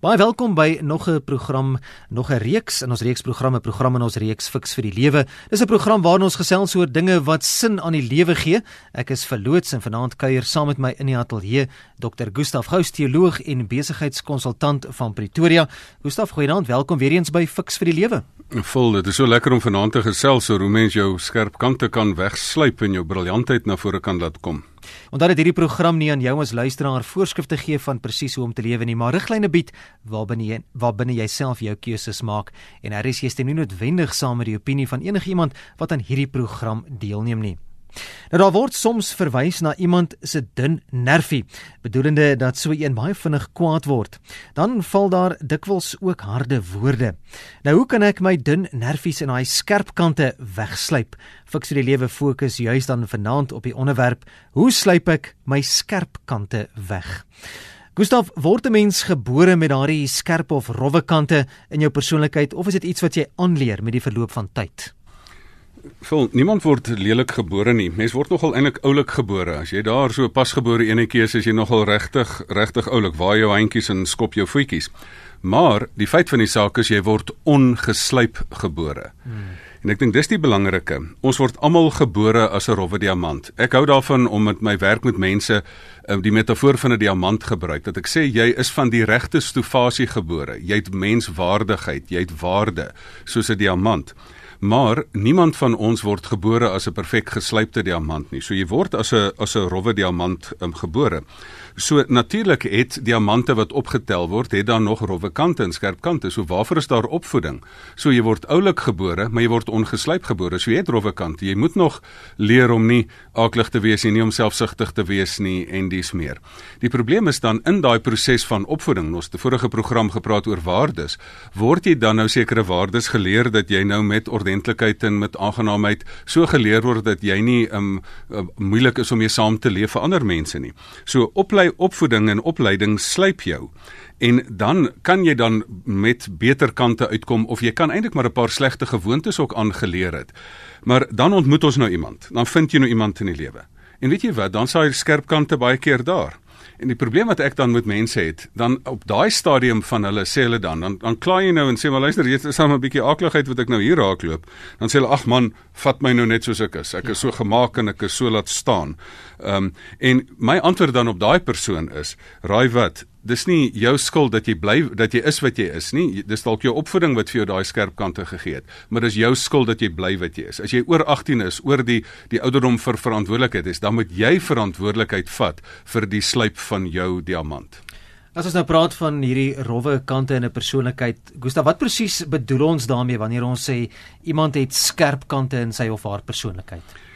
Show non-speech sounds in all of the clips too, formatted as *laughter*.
Baie welkom by nog 'n program, nog 'n reeks in ons reeks programme, program in ons reeks Fix vir die Lewe. Dis 'n program waarin ons gesels oor dinge wat sin aan die lewe gee. Ek is verloots en vanaand kuier saam met my in die ateljee Dr. Gustaf Gous, teoloog en besigheidskonsultant van Pretoria. Gustaf, goeienaand, welkom weer eens by Fix vir die Lewe. Vol, dit is so lekker om vanaand te gesels oor hoe mens jou skerp kante kan wegslyp en jou briljantheid na vore kan laat kom. Omdat dit hierdie program nie aan jou as luisteraar voorskrifte gee van presies hoe om te lewe nie, maar riglyne bied waarbinne jy waarbinne jy self jou keuses maak en daar is jy stem nie noodwendig saam met die opinie van enigiemand wat aan hierdie program deelneem nie. Nou daar word soms verwys na iemand se dun nervie, bedoelende dat so een baie vinnig kwaad word. Dan val daar dikwels ook harde woorde. Nou hoe kan ek my dun nervies en daai skerp kante wegslyp? Fiks vir die lewe fokus juis dan vanaand op die onderwerp: Hoe slyp ek my skerp kante weg? Gustav, word 'n mens gebore met daardie skerp of rowwe kante in jou persoonlikheid of is dit iets wat jy aanleer met die verloop van tyd? Vol, niemand word lelik gebore nie. Mens word nogal eintlik oulik gebore. As jy daar so pasgebore enetjie is, is jy nogal regtig regtig oulik. Waar jou handjies en skop jou voetjies. Maar die feit van die saak is jy word ongeslyp gebore. Hmm. En ek dink dis die belangrike. Ons word almal gebore as 'n rowwe diamant. Ek hou daarvan om met my werk met mense um, die metafoor van 'n diamant gebruik. Dat ek sê jy is van die regte stofasie gebore. Jy het menswaardigheid, jy het waarde soos 'n diamant. Maar niemand van ons word gebore as 'n perfek geslypte diamant nie. So jy word as 'n as 'n rowwe diamant um, gebore. So natuurlik het diamante wat opgetel word, het dan nog rowwe kante en skerp kante. So waarvoor is daar opvoeding? So jy word oulik gebore, maar jy word ongeslyp gebore. So jy het rowwe kante. Jy moet nog leer om nie aaklig te wees nie, nie om selfsugtig te wees nie en dis meer. Die probleem is dan in daai proses van opvoeding. Ons het 'n vorige program gepraat oor waardes. Word jy dan nou sekere waardes geleer dat jy nou met ordentlikheid en met aangenaamheid so geleer word dat jy nie um, uh, moeilik is om mee saam te leef vir ander mense nie. So op oplei opvoeding en opleiding slyp jou en dan kan jy dan met beter kante uitkom of jy kan eintlik maar 'n paar slegte gewoontes ook aangeleer het. Maar dan ontmoet ons nou iemand. Dan vind jy nou iemand in die lewe. En weet jy wat, dan sal jy skerp kante baie keer daar. En die probleem wat ek dan met mense het, dan op daai stadium van hulle sê hulle dan, dan dan kla jy nou en sê maar luister, jy is al 'n bietjie akligheid wat ek nou hier raakloop. Dan sê hulle ag man, vat my nou net soos ek is. Ek is so gemaak en ek is so laat staan. Ehm um, en my antwoord dan op daai persoon is, raai wat, dis nie jou skuld dat jy bly dat jy is wat jy is nie. Dis dalk jou opvoeding wat vir jou daai skerp kante gegee het, maar dis jou skuld dat jy bly wat jy is. As jy oor 18 is, oor die die ouderdom vir verantwoordelikheid is, dan moet jy verantwoordelikheid vat vir die slyp van jou diamant. As ons nou praat van hierdie rowwe kante in 'n persoonlikheid, Gustav, wat presies bedoel ons daarmee wanneer ons sê iemand het skerp kante in sy of haar persoonlikheid?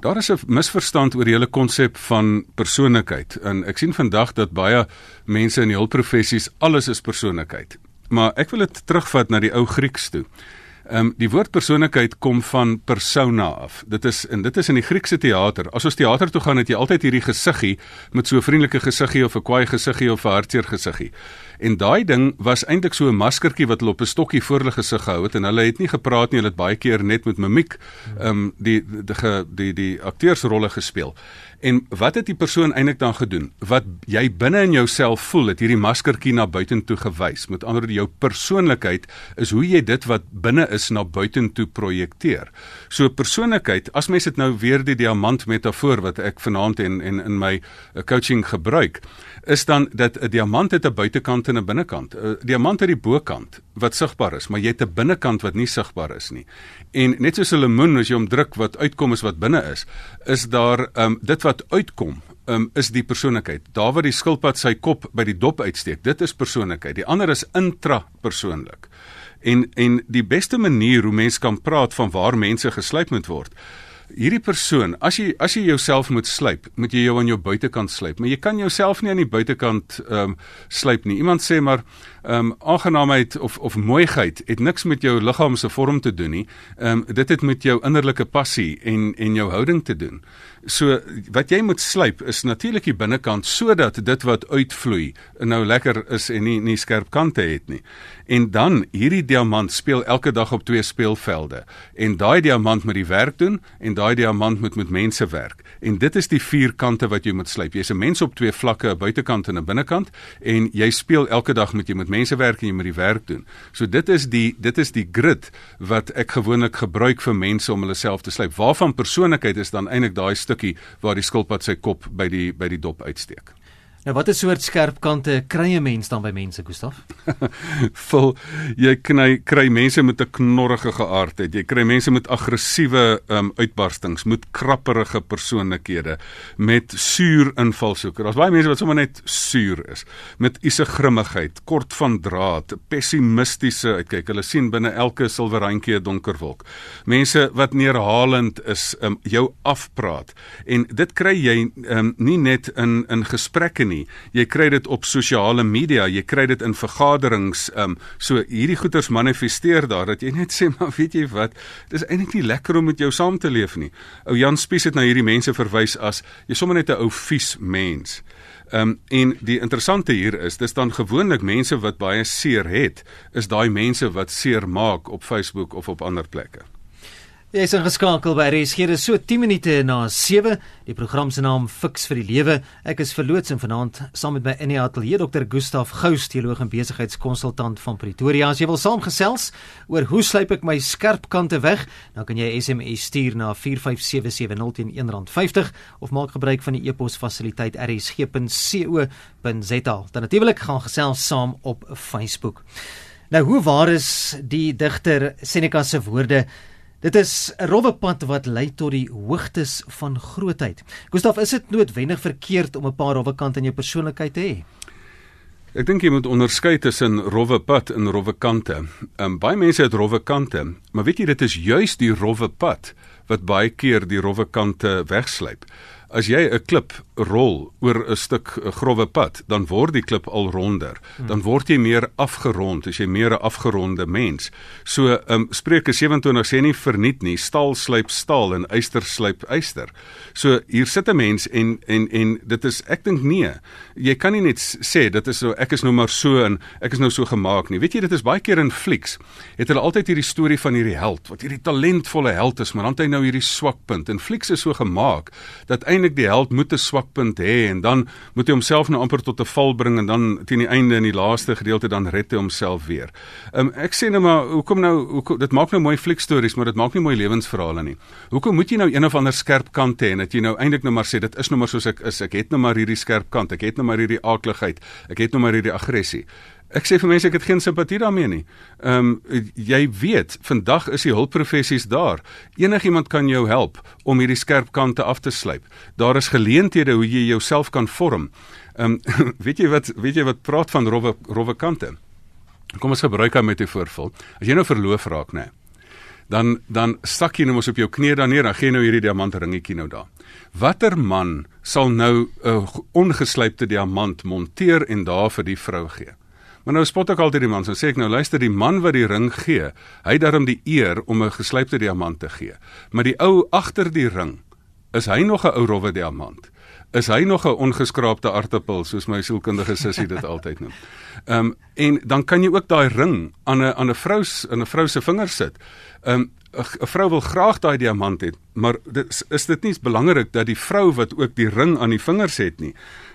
Daar is 'n misverstand oor die hele konsep van persoonlikheid. En ek sien vandag dat baie mense in die hulpprofessies alles is persoonlikheid. Maar ek wil dit terugvat na die ou Grieks toe. Ehm um, die woord persoonlikheid kom van persona af. Dit is en dit is in die Griekse teater. As ons teater toe gaan, het jy altyd hierdie gesiggie met so 'n vriendelike gesiggie of 'n kwaai gesiggie of 'n hartseer gesiggie. En daai ding was eintlik so 'n maskertjie wat hulle op 'n stokkie voor hulle gesig gehou het en hulle het nie gepraat nie, hulle het baie keer net met mimiek ehm um, die die die die, die akteursrolle gespeel. En wat het die persoon eintlik dan gedoen? Wat jy binne in jouself voel, het hierdie maskertjie na buitentoe gewys. Met ander woorde, jou persoonlikheid is hoe jy dit wat binne is na buitentoe projekteer. So persoonlikheid, as mens dit nou weer die diamant metafoor wat ek vanaand en en in my eh, coaching gebruik, is dan dat 'n diamant het 'n buitekant en 'n binnekant. 'n Diamant het die bokant wat sigbaar is, maar jy het 'n binnekant wat nie sigbaar is nie. En net soos 'n lemoen as jy hom druk wat uitkom is wat binne is, is daar um dit wat uitkom um is die persoonlikheid. Daar waar die skilpad sy kop by die dop uitsteek, dit is persoonlikheid. Die ander is intrapersoonlik. En en die beste manier hoe mens kan praat van waar mense geslyp moet word hierdie persoon, as jy as jy jouself moet slyp, moet jy jou aan jou buitekant slyp, maar jy kan jouself nie aan die buitekant ehm um, slyp nie. Iemand sê maar ehm um, aangenaamheid of of mooiheid het niks met jou liggaam se vorm te doen nie. Ehm um, dit het met jou innerlike passie en en jou houding te doen. So wat jy moet slyp is natuurlik die binnekant sodat dit wat uitvloei nou lekker is en nie nie skerp kante het nie. En dan hierdie diamant speel elke dag op twee speelvelde en daai diamant moet die werk doen en daai diamant moet met mense werk. En dit is die vier kante wat jy moet slyp. Jy's 'n mens op twee vlakke, 'n buitekant en 'n binnekant en jy speel elke dag met jy met mense werk en jy moet die werk doen. So dit is die dit is die grid wat ek gewoonlik gebruik vir mense om hulle self te slyp. Waarvan persoonlikheid is dan eintlik daai stukkie waar die skilpad sy kop by die by die dop uitsteek. Nou watter soort skerp kante kry 'n mens dan by mense, Gustaf? *laughs* Vul jy kry kry mense met 'n knorrige geaardheid. Jy kry mense met aggressiewe um, uitbarstings, met krapperige persoonlikhede, met suur invalshoeke. Daar's baie mense wat sommer net suur is, met ise grimmigheid, kort van draad, pessimistiese uitkyk. Hulle sien binne elke silwerrandjie 'n donker wolk. Mense wat neerhalend is, um, jou afpraat. En dit kry jy um, nie net in in gesprekke nie. Jy kry dit op sosiale media, jy kry dit in vergaderings. Ehm um, so hierdie goeters manifesteer daar dat jy net sê *laughs* maar weet jy wat, dis eintlik nie lekker om met jou saam te leef nie. Ou Jan Spies het na hierdie mense verwys as jy sommer net 'n ou vies mens. Ehm um, en die interessante hier is dis dan gewoonlik mense wat baie seer het, is daai mense wat seer maak op Facebook of op ander plekke. Jy is ingeskakel by RSG. Dit is so 10 minute na 7. Die program se naam Fix vir die Lewe. Ek is verloots en vanaand saam met my in die ateljee Dr. Gustaf Gous, teoloog en besigheidskonsultant van Pretoria. As jy wil saamgesels oor hoe slyp ek my skerp kante weg, dan kan jy SMS stuur na 45770 teen R1.50 of maak gebruik van die e-pos fasiliteit rsg.co.za. Dan natuurlik gaan gesels saam op Facebook. Nou hoe waar is die digter Seneca se woorde? Dit is 'n rowwe pad wat lei tot die hoogtes van grootheid. Gustaf, is dit noodwendig verkeerd om 'n paar rowwe kante in jou persoonlikheid te hê? Ek dink jy moet onderskei tussen rowwe pad en rowwe kante. Um, baie mense het rowwe kante, maar weet jy dit is juis die rowwe pad wat baie keer die rowwe kante wegslyp. As jy 'n klip rol oor 'n stuk grouwe pad, dan word die klip al ronder. Dan word jy meer afgerond, as jy meer 'n afgeronde mens. So, um, Spreuke 27 sê nie verniet nie, staal slyp staal en yster slyp yster. So hier sit 'n mens en en en dit is ek dink nee. Jy kan nie net sê dit is so ek is nou maar so en ek is nou so gemaak nie. Weet jy dit is baie keer in flieks. Het hulle altyd hierdie storie van hierdie held wat hierdie talentvolle held is, maar dan het hy nou hierdie swakpunt. En flieks is so gemaak dat eintlik die held moet 'n swakpunt hê en dan moet hy homself nou amper tot 'n val bring en dan teen die einde in die laaste gedeelte dan red hy homself weer. Um, ek sê nou maar hoekom nou hoekom dit maak nou mooi fliekstories maar dit maak nie mooi lewensverhale nie. Hoekom moet jy nou een of ander skerp kant hê en dat jy nou eintlik nou maar sê dit is nou maar soos ek is. Ek het nou maar hierdie skerp kant. Ek het nou maar hierdie aakligheid. Ek het nou maar hierdie aggressie. Ek sê vir mense ek het geen simpatie daarmee nie. Ehm um, jy weet, vandag is die hulpprofessies daar. Enigiemand kan jou help om hierdie skerp kante af te slyp. Daar is geleenthede hoe jy jouself kan vorm. Ehm um, *laughs* weet jy wat weet jy wat praat van rowwe rowwe kante? Kom ons gebruik 'n voorbeeld. As jy nou verloof raak, nê. Dan dan stak jy nou mos op jou knie dan neer, dan gee nou hierdie diamant ringetjie nou daar. Watter man sal nou 'n ongeslypte diamant monteer en daar vir die vrou gee? Maar nou spot ek altyd die man, so sê ek nou luister die man wat die ring gee, hy het darm die eer om 'n geslypte diamant te gee. Maar die ou agter die ring, is hy nog 'n ou rowwe diamant? Is hy nog 'n ongeskraapte aartappel soos my sielkundige sussie dit *laughs* altyd noem? Ehm um, en dan kan jy ook daai ring aan 'n aan 'n vrou in 'n vrou se vinger sit. Ehm um, 'n vrou wil graag daai diamant hê, maar dit is dit nie belangrik dat die vrou wat ook die ring aan die vingers het nie.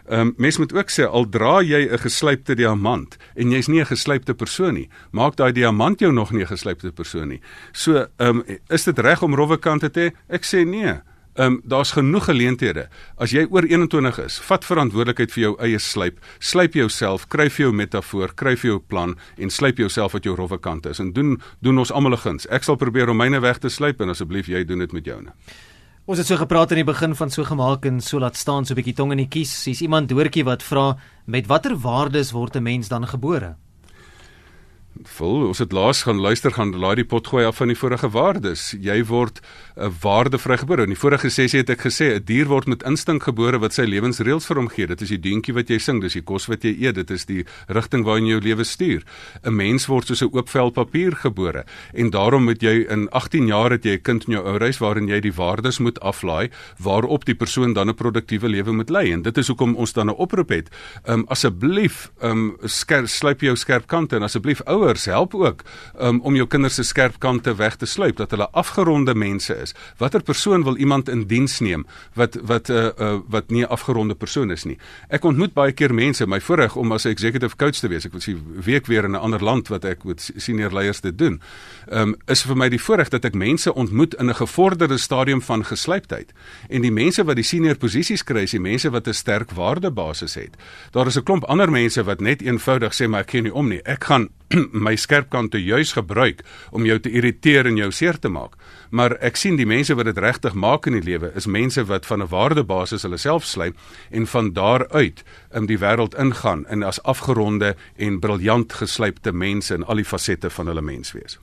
Ehm um, mens moet ook sê al dra jy 'n geslypte diamant en jy's nie 'n geslypte persoon nie, maak daai diamant jou nog nie 'n geslypte persoon nie. So, ehm um, is dit reg om rowwe kante te hê? Ek sê nee. Ehm um, daar's genoeg geleenthede. As jy oor 21 is, vat verantwoordelikheid vir jou eie slyp. Slyp jouself, kry vir jou metafoor, kry vir jou plan en slyp jouself wat jou rowwe kante is en doen doen ons almal guns. Ek sal probeer om myne weg te slyp en asseblief jy doen dit met joune. Ons het so gepraat aan die begin van so gemaak en so laat staan so 'n bietjie tong in die kies. Hier's iemand doortjie wat vra met watter waardes word 'n mens dan gebore? Vol, ons het laas gaan luister gaan laai die pot gooi af van die vorige waardes. Jy word 'n waarde vrygebore. In die vorige sessie het ek gesê 'n dier word met instink gebore wat sy lewensreëls vir hom gee. Dit is die deuntjie wat jy sing, dis die kos wat jy eet, dit is die rigting waarin jou lewe stuur. 'n Mens word soos 'n oop vel papier gebore en daarom moet jy in 18 jaar het jy 'n kind in jou ouerhuis waarin jy die waardes moet aflaai waarop die persoon dan 'n produktiewe lewe moet lei. En dit is hoekom ons dan 'n oproep het. Um asseblief um skerp slyp jou skerp kante en asseblief ou ouers help ook um, om jou kinders se skerp kante weg te sluip dat hulle afgeronde mense is. Watter persoon wil iemand in diens neem wat wat 'n uh, uh, wat nie 'n afgeronde persoon is nie. Ek ontmoet baie keer mense, my voorreg om as 'n executive coach te wees. Ek was hier week weer in 'n ander land wat ek met senior leiers dit doen. Ehm um, is vir my die voorreg dat ek mense ontmoet in 'n gevorderde stadium van geslyptheid. En die mense wat die senior posisies kry, is die mense wat 'n sterk waardebasis het. Daar is 'n klomp ander mense wat net eenvoudig sê maar ek ken nie om nie. Ek gaan *clears throat* my skerp kante juis gebruik om jou te irriteer en jou seer te maak. Maar ek sien die mense wat dit regtig maak in die lewe is mense wat van 'n waardebasis hulle self slyp en van daar uit in die wêreld ingaan en as afgeronde en briljant geslypte mense in al die fasette van hulle menswees.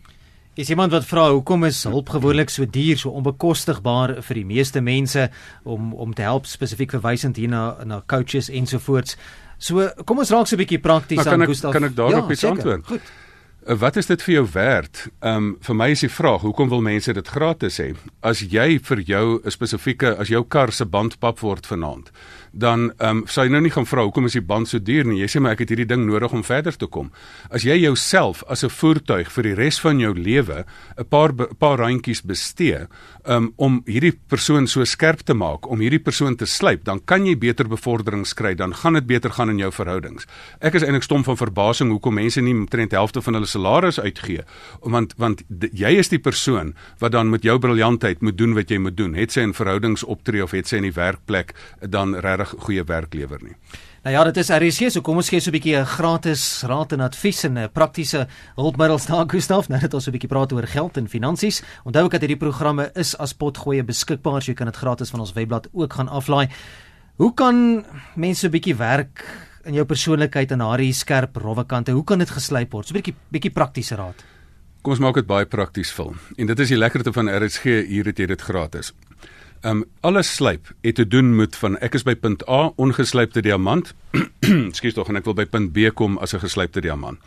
Is iemand wat vra hoekom is hulp gewoonlik so duur, so onbekostigbaar vir die meeste mense om om te help spesifiek verwysend hier na na coaches ensovoorts. So kom ons raak so 'n bietjie prakties aan Gustav. Kan ek daarop ja, iets antwoord? Goed. Uh, wat is dit vir jou werd? Ehm um, vir my is die vraag, hoekom wil mense dit gratis hê? As jy vir jou 'n spesifieke as jou kar se bandpap word vanaand, dan ehm um, sou jy nou nie gaan vra hoekom is die band so duur nie. Jy sê maar ek het hierdie ding nodig om verder te kom. As jy jouself as 'n voertuig vir die res van jou lewe 'n paar paar randjies bestee um, om hierdie persoon so skerp te maak, om hierdie persoon te slyp, dan kan jy beter bevorderings kry, dan gaan dit beter gaan in jou verhoudings. Ek is eintlik stom van verbasing hoekom mense nie omtrent helfte van hulle salaris uitgee, want want jy is die persoon wat dan met jou briljantheid moet doen wat jy moet doen. Het sy in verhoudings optree of het sy in die werkplek dan regtig goeie werk lewer nie. Nou ja, dit is RC, so kom ons gee so 'n bietjie 'n gratis raad en advies en 'n praktiese hulpmiddels daar Gustaf, nou net ons 'n bietjie praat oor geld en finansies. Onthou ek dat hierdie programme is as potgoeie beskikbaar, so jy kan dit gratis van ons webblad ook gaan aflaai. Hoe kan mense 'n bietjie werk in jou persoonlikheid en haar skerp rowwe kante? Hoe kan dit geslyp word? So 'n bietjie bietjie praktiese raad. Kom ons maak dit baie prakties vir. En dit is die lekkerte van RSG, hier het jy dit gratis. Ehm um, alles slyp het te doen met van ek is by punt A ongeslypte diamant. *clears throat* Ekskuus tog en ek wil by punt B kom as 'n geslypte diamant.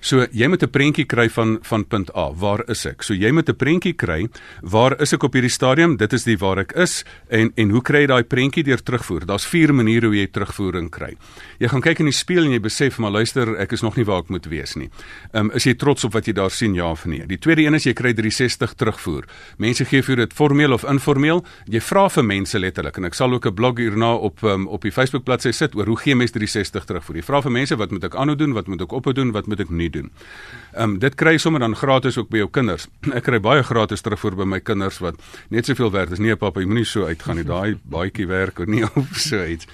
So jy moet 'n prentjie kry van van punt A. Waar is ek? So jy moet 'n prentjie kry. Waar is ek op hierdie stadium? Dit is die waar ek is en en hoe kry jy daai prentjie deur terugvoer? Daar's vier maniere hoe jy terugvoering kry. Jy gaan kyk in die spieël en jy besef maar luister, ek is nog nie waar ek moet wees nie. Ehm um, is jy trots op wat jy daar sien ja of nee? Die tweede een is jy kry 360 terugvoer. Mense gee vir dit formeel of informeel. Jy vra vir mense letterlik en ek sal ook 'n blog hierna op um, op die Facebook bladsy sit oor hoe gee mense 360 terugvoer. Jy vra vir mense wat moet ek aanhou doen? Wat moet ek ophou doen? Wat moet ek nie doen. Ehm um, dit kry sommer dan gratis ook by jou kinders. *clears throat* Ek kry baie gratis terugvoer by my kinders wat net soveel werd is. Nee pappa, jy moenie so uitgaan nie. Daai baadjie werk of nie *laughs* of so iets.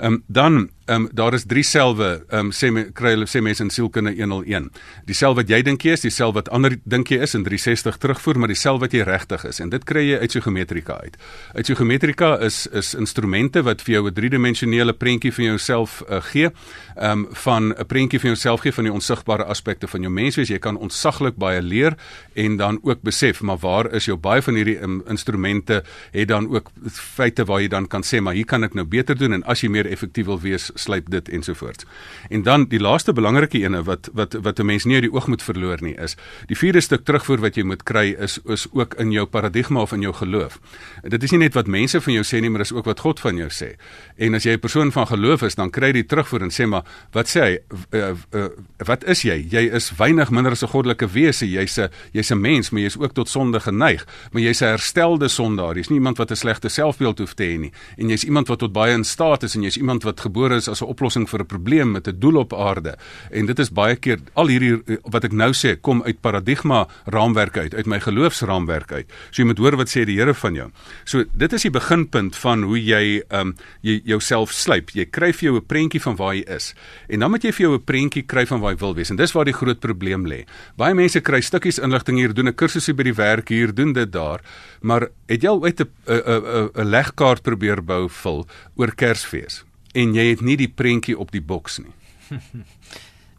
Ehm um, dan ehm um, daar is drie selwe ehm um, sê me, kry hulle sê mense in sielkunde 101. Die sel wat jy dink jy is, die sel wat ander dink jy is in 360 terugvoer, maar die sel wat jy regtig is. En dit kry jy uit geometrika uit. Uit geometrika is is instrumente wat vir jou 'n driedimensionele prentjie van jouself uh, gee. Ehm um, van 'n prentjie van jouself gee van die onsigbare aspekte van jou menswees. Jy kan ontsaglik baie leer en dan ook besef maar waar is jou baie van hierdie um, instrumente het dan ook feite waar jy dan kan sê maar hier kan ek nou beter doen en as jy meer effektief wil wees, slyp dit ensovoorts. En dan die laaste belangrike ene wat wat wat 'n mens nie uit die oog moet verloor nie is die vierde stuk terugvoer wat jy moet kry is is ook in jou paradigma of in jou geloof. Dit is nie net wat mense van jou sê nie, maar dis ook wat God van jou sê. En as jy 'n persoon van geloof is, dan kry jy die terugvoer en sê maar wat sê hy uh, uh, wat is jy? Jy is weinig minder as 'n goddelike wese. Jy's 'n jy's 'n mens, maar jy's ook tot sonde geneig, maar jy's 'n herstelde sondaar. Jy's nie iemand wat 'n slegte selfbeeld hoef te hê nie. En jy's iemand wat tot baie in staat is en jy's iemand wat gebore is as 'n oplossing vir 'n probleem met 'n doel op aarde. En dit is baie keer al hierdie eh, wat ek nou sê kom uit paradigma raamwerk uit, uit my geloofsraamwerk uit. So jy moet hoor wat sê die Here van jou. So dit is die beginpunt van hoe jy ehm um, jy jouself slyp. Jy kry vir jou 'n prentjie van waar jy is. En dan moet jy vir jou 'n prentjie kry van waar jy wil wees. En dis waar die groot probleem lê. Baie mense kry stukkies inligting hier, doen 'n kursusie by die werk hier, doen dit daar, maar het jy al ooit 'n 'n 'n legkaart probeer bou vul oor Kersfees? En jy het nie die prentjie op die boks nie. *laughs*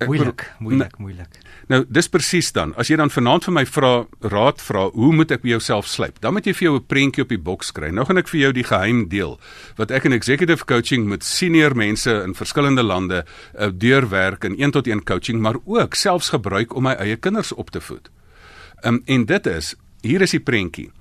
moeilik, moeilik, moeilik. Nou, dis presies dan. As jy dan vanaand vir my vra, raad vra, hoe moet ek jouself slyp? Dan moet jy vir jou 'n prentjie op die boks kry. Nou gaan ek vir jou die geheim deel wat ek in executive coaching met senior mense in verskillende lande uh, deurwerk in 1 tot 1 coaching, maar ook selfs gebruik om my eie kinders op te voed. Um, en dit is, hier is die prentjie.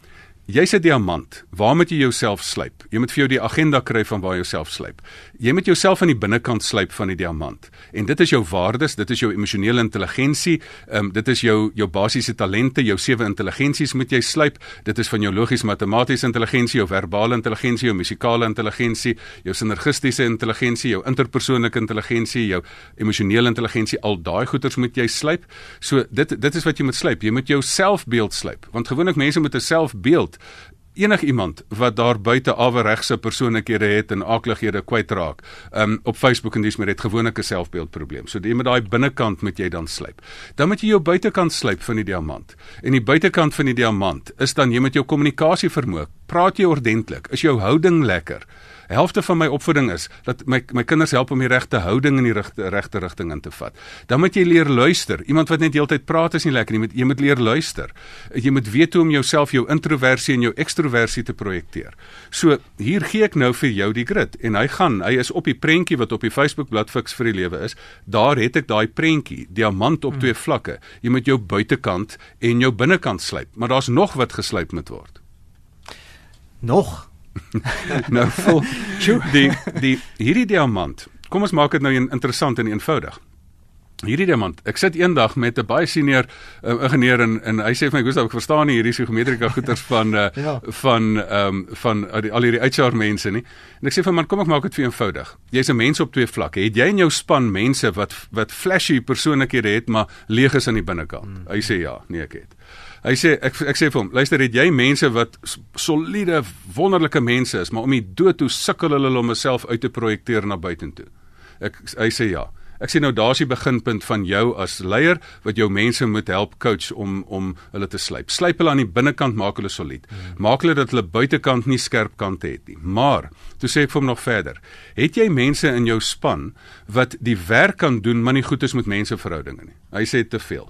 Jy's 'n diamant. Waar moet jy jouself slyp? Jy moet vir jou die agenda kry van waar jy jouself slyp. Jy moet jouself aan die binnekant slyp van die diamant. En dit is jou waardes, dit is jou emosionele intelligensie, ehm um, dit is jou jou basiese talente, jou sewe intelligensies moet jy slyp. Dit is van jou logies-matematiese intelligensie, jou verbale intelligensie, jou musikale intelligensie, jou sinergistiese intelligensie, jou interpersoonlike intelligensie, jou emosionele intelligensie. Al daai goeters moet jy slyp. So dit dit is wat jy moet slyp. Jy moet jou selfbeeld slyp. Want gewoonlik mense met 'n selfbeeld enig iemand wat daar buite aweregse persoonlikhede het en aklighede kwytraak. Um op Facebook en dis het gewoonlik 'n selfbeeldprobleem. So jy met daai binnekant moet jy dan slyp. Dan moet jy jou buitekant slyp van die diamant. En die buitekant van die diamant is dan jy met jou kommunikasie vermoë. Praat jy ordentlik? Is jou houding lekker? Helfte van my opvoeding is dat my my kinders help om die regte houding in die regte regte rigting in te vat. Dan moet jy leer luister. Iemand wat net heeltyd praat is nie lekker nie. Jy moet jy moet leer luister. Jy moet weet hoe om jouself, jou introversie en jou ekstroversie te projekteer. So, hier gee ek nou vir jou die grid en hy gaan, hy is op die prentjie wat op die Facebook bladsy Fix vir die lewe is. Daar het ek daai prentjie, diamant op hmm. twee vlakke. Jy moet jou buitekant en jou binnekant slyp, maar daar's nog wat geslyp moet word. Nog *laughs* nou vol die die hierdie diamant. Kom ons maak dit nou interessant en eenvoudig. Hierdie diamant. Ek sit eendag met 'n baie senior uh, ingenieur en en hy sê vir my, "Gustav, ek verstaan nie hierdie psigometrika goeters van uh, *laughs* ja. van ehm um, van uh, al hierdie uitsaar mense nie." En ek sê vir hom, "Kom ek maak dit vir eenvoudig. Jy's 'n mens op twee vlakke. Het jy in jou span mense wat wat flashy persoonlikhede het, maar leeg is aan die binnekant?" Hmm. Hy sê, "Ja, nee, ek het." Hy sê ek ek sê vir hom, luister, het jy mense wat soliede, wonderlike mense is, maar om die dood toe sukkel hulle om homself uit te projekteer na buitentoe. Ek hy sê ja. Ek sê nou daar's die beginpunt van jou as leier wat jou mense moet help coach om om hulle te slyp. Slyp hulle aan die binnekant maak hulle solied. Maak hulle dat hulle buitekant nie skerp kante het nie. Maar toe sê ek vir hom nog verder. Het jy mense in jou span wat die werk kan doen maar nie goed is met menseverhoudinge nie? Hy sê te veel.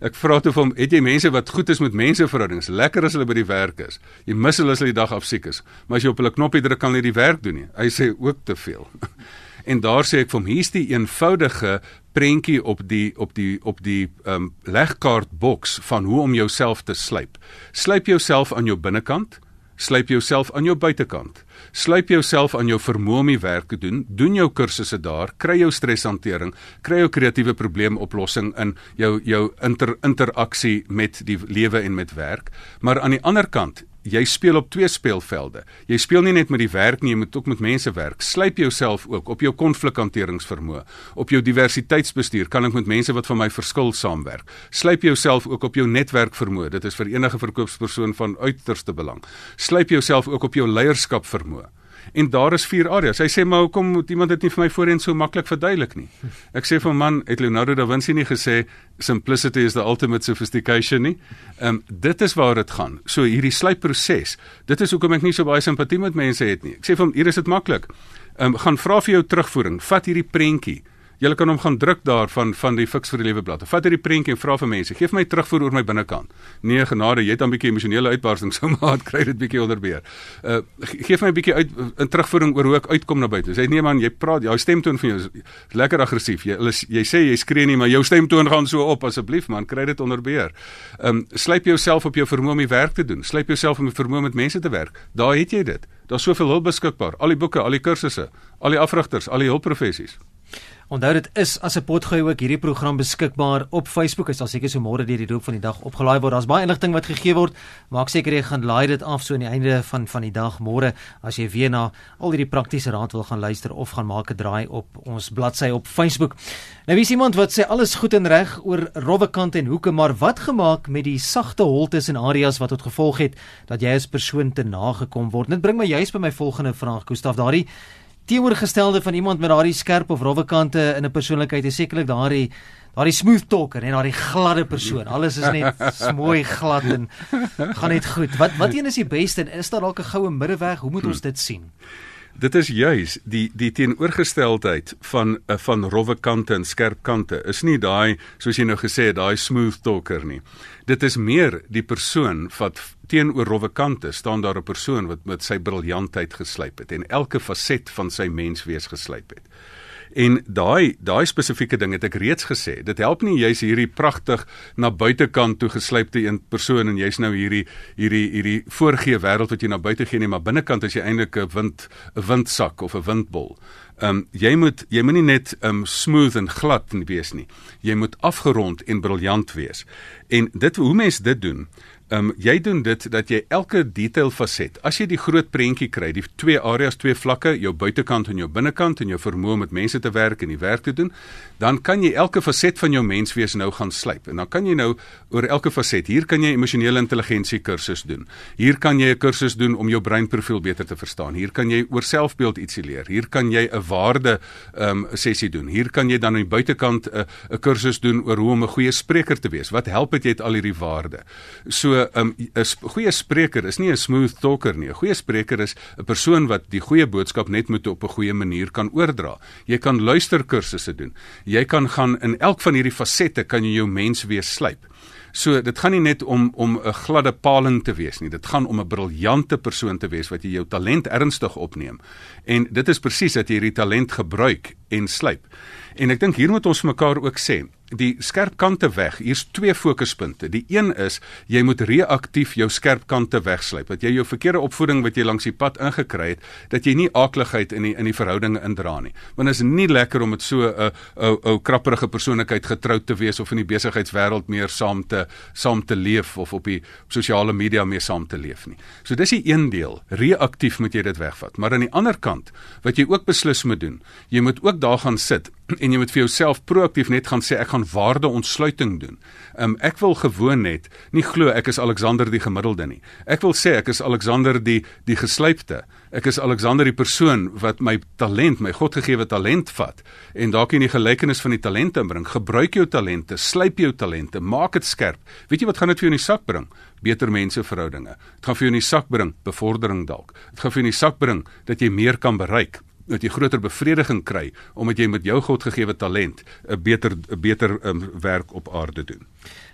Ek vra toe hom, het jy mense wat goed is met menseverhoudings? Lekker as hulle by die werk is. Jy mis hulle as hulle die dag af siek is. Maar as jy op hulle knoppie druk kan hulle die werk doen nie. Hy sê ook te veel. *laughs* en daar sê ek vir hom, hier's die eenvoudige prentjie op die op die op die ehm um, legkaart boks van hoe om jouself te slyp. Slyp jouself aan jou binnekant, slyp jouself aan jou buitekant. Slyp jouself aan jou vermoë om die werk te doen, doen jou kursusse daar, kry jou streshantering, kry jou kreatiewe probleemoplossing in jou jou inter, interaksie met die lewe en met werk. Maar aan die ander kant, jy speel op twee speelvelde. Jy speel nie net met die werk nie, jy moet ook met mense werk. Slyp jouself ook op jou konflikhanteringsvermoë, op jou diversiteitsbestuur. Kan ek met mense wat van my verskil saamwerk? Slyp jouself ook op jou netwerkvermoë. Dit is vir enige verkoopspersoon van uiterste belang. Slyp jouself ook op jou leierskap vermoë. En daar is vier areas. Hy sê maar hoekom moet iemand dit nie vir my voorheen so maklik verduidelik nie? *laughs* Ek sê vir man, het Leonardo da Vinci nie gesê simplicity is the ultimate sophistication nie? Ehm um, dit is waar dit gaan. So hierdie slypproses. Dit is hoekom ek nie so baie simpatie met mense het nie. Ek sê vir hom, hier is dit maklik. Ehm um, gaan vra vir jou terugvoering. Vat hierdie prentjie. Julle kan hom gaan druk daar van die Fix vir die Lewe blad. Vat hierdie prentjie en vra vir mense, "Geef my terugvoer oor my binnekant." Nee, genade, jy het 'n bietjie emosionele uitbarsting, sou *laughs* maar kry dit bietjie onder beheer. Uh geef my 'n bietjie uit 'n terugvoering oor hoe ek uitkom na buite. Sê nee man, jy praat, jou stemtoon van jou is lekker aggressief. Jy is, jy sê jy skree nie, maar jou stemtoon gaan so op asseblief man, kry dit onder beheer. Um slyp jouself op jou vermoë om die werk te doen. Slyp jouself om die vermoë met mense te werk. Daar het jy dit. Daar's soveel hulp beskikbaar. Al die boeke, al die kursusse, al die afrigters, al die hulpprofessies. Onthou dit is as 'n potgooi ook hierdie program beskikbaar op Facebook. Is daar seker so môre deur die loop van die dag opgelaai word. Daar's baie inligting wat gegee word. Maak seker jy gaan laai dit af so aan die einde van van die dag môre as jy weer na al hierdie praktiese raad wil gaan luister of gaan maak 'n draai op ons bladsy op Facebook. Nou wie is iemand wat sê alles goed en reg oor rowwe kante en hoeke, maar wat gemaak met die sagte holtes en areas wat tot gevolg het dat jy as persoon te nagekom word? Dit bring my juist by my volgende vraag, Gustaf. Daardie teenoorgestelde van iemand met daardie skerp of rowwe kante in 'n persoonlikheid is sekerlik daardie daardie smooth talker en daardie gladde persoon. Alles is net *laughs* mooi glad en gaan net goed. Wat wat *laughs* een is die beste en is daar dalk 'n goue middeweg? Hoe moet ons dit sien? Dit is juis die die teenoorgesteldheid van eh, van rowwe kante en skerp kante. Is nie daai soos jy nou gesê het, daai smooth talker nie. Dit is meer die persoon wat teenoor rowwe kante staan daar 'n persoon wat met sy briljantheid geslyp het en elke faset van sy menswees geslyp het. En daai daai spesifieke ding het ek reeds gesê. Dit help nie jy's hierdie pragtig na buitekant toe geslypte een persoon en jy's nou hierdie hierdie hierdie voorgee wêreld wat jy na buite gee nie, maar binnekant is jy eintlik 'n wind 'n windsak of 'n windbol. Ehm um, jy moet jy moenie net ehm um, smooth en glad wees nie. Jy moet afgerond en briljant wees. En dit hoe mense dit doen, Ehm um, jy doen dit dat jy elke detail faset. As jy die groot prentjie kry, die twee areas, twee vlakke, jou buitekant en jou binnekant en jou vermoë om met mense te werk en die werk te doen, dan kan jy elke faset van jou menswees nou gaan slyp. En dan kan jy nou oor elke faset, hier kan jy emosionele intelligensie kursus doen. Hier kan jy 'n kursus doen om jou breinprofiel beter te verstaan. Hier kan jy oor selfbeeld ietsie leer. Hier kan jy 'n waarde ehm um, sessie doen. Hier kan jy dan aan die buitekant 'n uh, 'n kursus doen oor hoe om 'n goeie spreker te wees. Wat help dit jy het al hierdie waarde? So 'n um, goeie spreker is nie 'n smooth talker nie. 'n Goeie spreker is 'n persoon wat die goeie boodskap net moet op 'n goeie manier kan oordra. Jy kan luisterkursusse doen. Jy kan gaan in elk van hierdie fasette kan jy jou mens wees slyp. So dit gaan nie net om om 'n gladde paling te wees nie. Dit gaan om 'n briljante persoon te wees wat jy jou talent ernstig opneem. En dit is presies dat jy hierdie talent gebruik en slyp. En ek dink hier moet ons mekaar ook sê, die skerp kante weg. Hier's twee fokuspunte. Die een is jy moet reaktief jou skerp kante wegslyp. Dat jy jou verkeerde opvoeding wat jy langs die pad ingekry het, dat jy nie aakligheid in die in die verhoudinge indra nie. Want is nie lekker om met so 'n ou ou krapperige persoonlikheid getroud te wees of in die besigheidswêreld meer saam te saam te leef of op die op sosiale media mee saam te leef nie. So dis die een deel. Reaktief moet jy dit wegvat. Maar aan die ander kant, wat jy ook beslis moet doen, jy moet ook daar gaan sit *clears throat* en jy moet vir jouself proaktief net gaan sê ek gaan gaan waardeontsluiting doen. Um, ek wil gewoon net nie glo ek is Alexander die gemiddelde nie. Ek wil sê ek is Alexander die die geslypte. Ek is Alexander die persoon wat my talent, my Godgegewe talent vat en dalk in die gelykenis van die talente inbring. Gebruik jou talente, slyp jou talente, maak dit skerp. Weet jy wat gaan dit vir jou in die sak bring? Beter menseverhoudinge. Dit gaan vir jou in die sak bring bevordering dalk. Dit gaan vir jou in die sak bring dat jy meer kan bereik dat jy groter bevrediging kry omdat jy met jou godgegewe talent 'n beter 'n beter um, werk op aarde doen.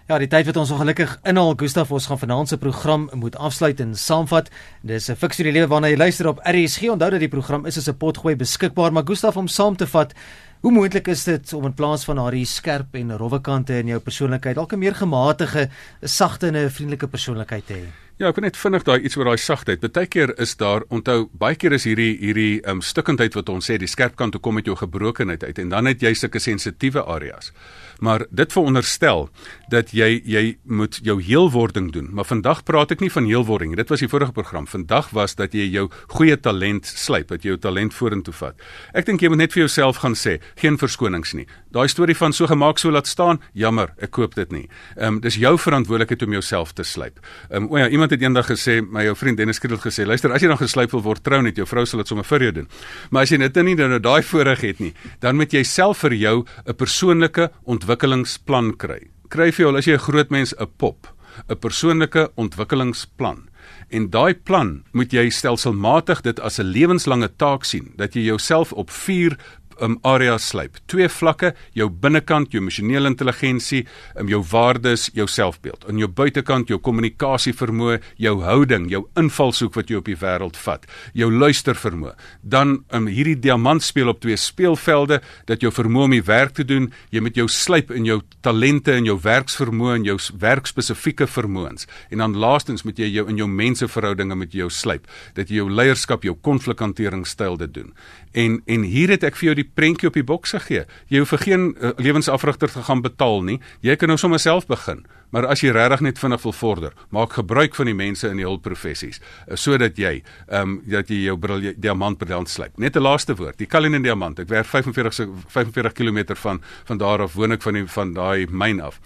Ja, die tyd wat ons ongelukkig inhaal, Gustaf, ons gaan vanaand se program moet afsluit en saamvat. Dis 'n fiksie lewe waarna jy luister op RSG. Onthou dat die program is as 'n potgooi beskikbaar, maar Gustaf om saam te vat, hoe moontlik is dit om in plaas van haar skerp en rowwe kante in jou persoonlikheid dalk 'n meer gematige, sagte en 'n vriendelike persoonlikheid te hê? Ja, ek wil net vinnig daai iets oor daai sagtheid. Partykeer is daar onthou baie keer is hierdie hierdie um, stikkindheid wat ons sê die skerp kant toe kom met jou gebrokenheid uit en dan het jy sulke sensitiewe areas. Maar dit veronderstel dat jy jy moet jou heelwording doen. Maar vandag praat ek nie van heelwording. Dit was die vorige program. Vandag was dat jy jou goeie talent slyp, dat jy jou talent vorentoe vat. Ek dink jy moet net vir jouself gaan sê, geen verskonings nie. Daai storie van so gemaak so laat staan, jammer, ek koop dit nie. Ehm um, dis jou verantwoordelikheid om jouself te slyp. Ehm um, o ja, iemand het eendag gesê, my ou vriend Dennis Kriel gesê, luister, as jy dan geslyp wil word, trou net jou vrou sal dit sommer vir jou doen. Maar as jy dit nie dan nou daai voorreg het nie, dan moet jy self vir jou 'n persoonlike ontwikkelingsplan kry. Kry vir jou as jy 'n groot mens 'n pop, 'n persoonlike ontwikkelingsplan. En daai plan moet jy stelselmatig dit as 'n lewenslange taak sien dat jy jouself op 4 um, area slyp. Twee vlakke, jou binnekant, jou emosionele intelligensie, um, jou waardes, jou selfbeeld. In jou buitekant, jou kommunikasie vermoë, jou houding, jou invalshoek wat jy op die wêreld vat, jou luister vermoë. Dan um, hierdie diamant speel op twee speelvelde dat jou vermoë om die werk te doen, jy met jou slyp in jou talente en jou werksvermoë en jou werkspesifieke vermoëns. En dan laastens moet jy jou in jou menseverhoudinge met jou slyp dat jy jou leierskap, jou konflikhanteringstyl dit doen. En en hier het ek vir jou die prentjie op die boks gegee. Jy hoef vir geen uh, lewensafrigter te gaan betaal nie. Jy kan nou sommer self begin. Maar as jy regtig net vinnig wil vorder, maak gebruik van die mense in die hulpprofessies uh, sodat jy ehm um, dat jy jou diamant briljant slyp. Net 'n laaste woord. Die Kalinin diamant. Ek werk 45 45 km van van daar af woon ek van die van daai myn af.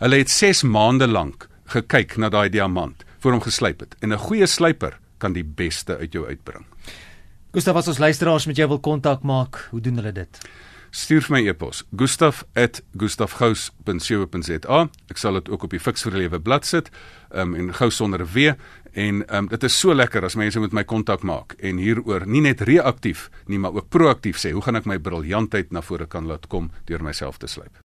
Hulle het 6 maande lank gekyk na daai diamant voor hom geslyp het. En 'n goeie slyper kan die beste uit jou uitbring. Gustav, as ons luisteraars met jou wil kontak maak, hoe doen hulle dit? Stuur vir my e-pos: gustaf@gustafgous.co.za. Ek sal dit ook op die Fix vir Lewe blad sit, um, en gou sonder 'n w en um, dit is so lekker as mense met my kontak maak en hieroor nie net reaktief nie, maar ook proaktief sê, hoe gaan ek my briljantheid na vore kan laat kom deur myself te slyp?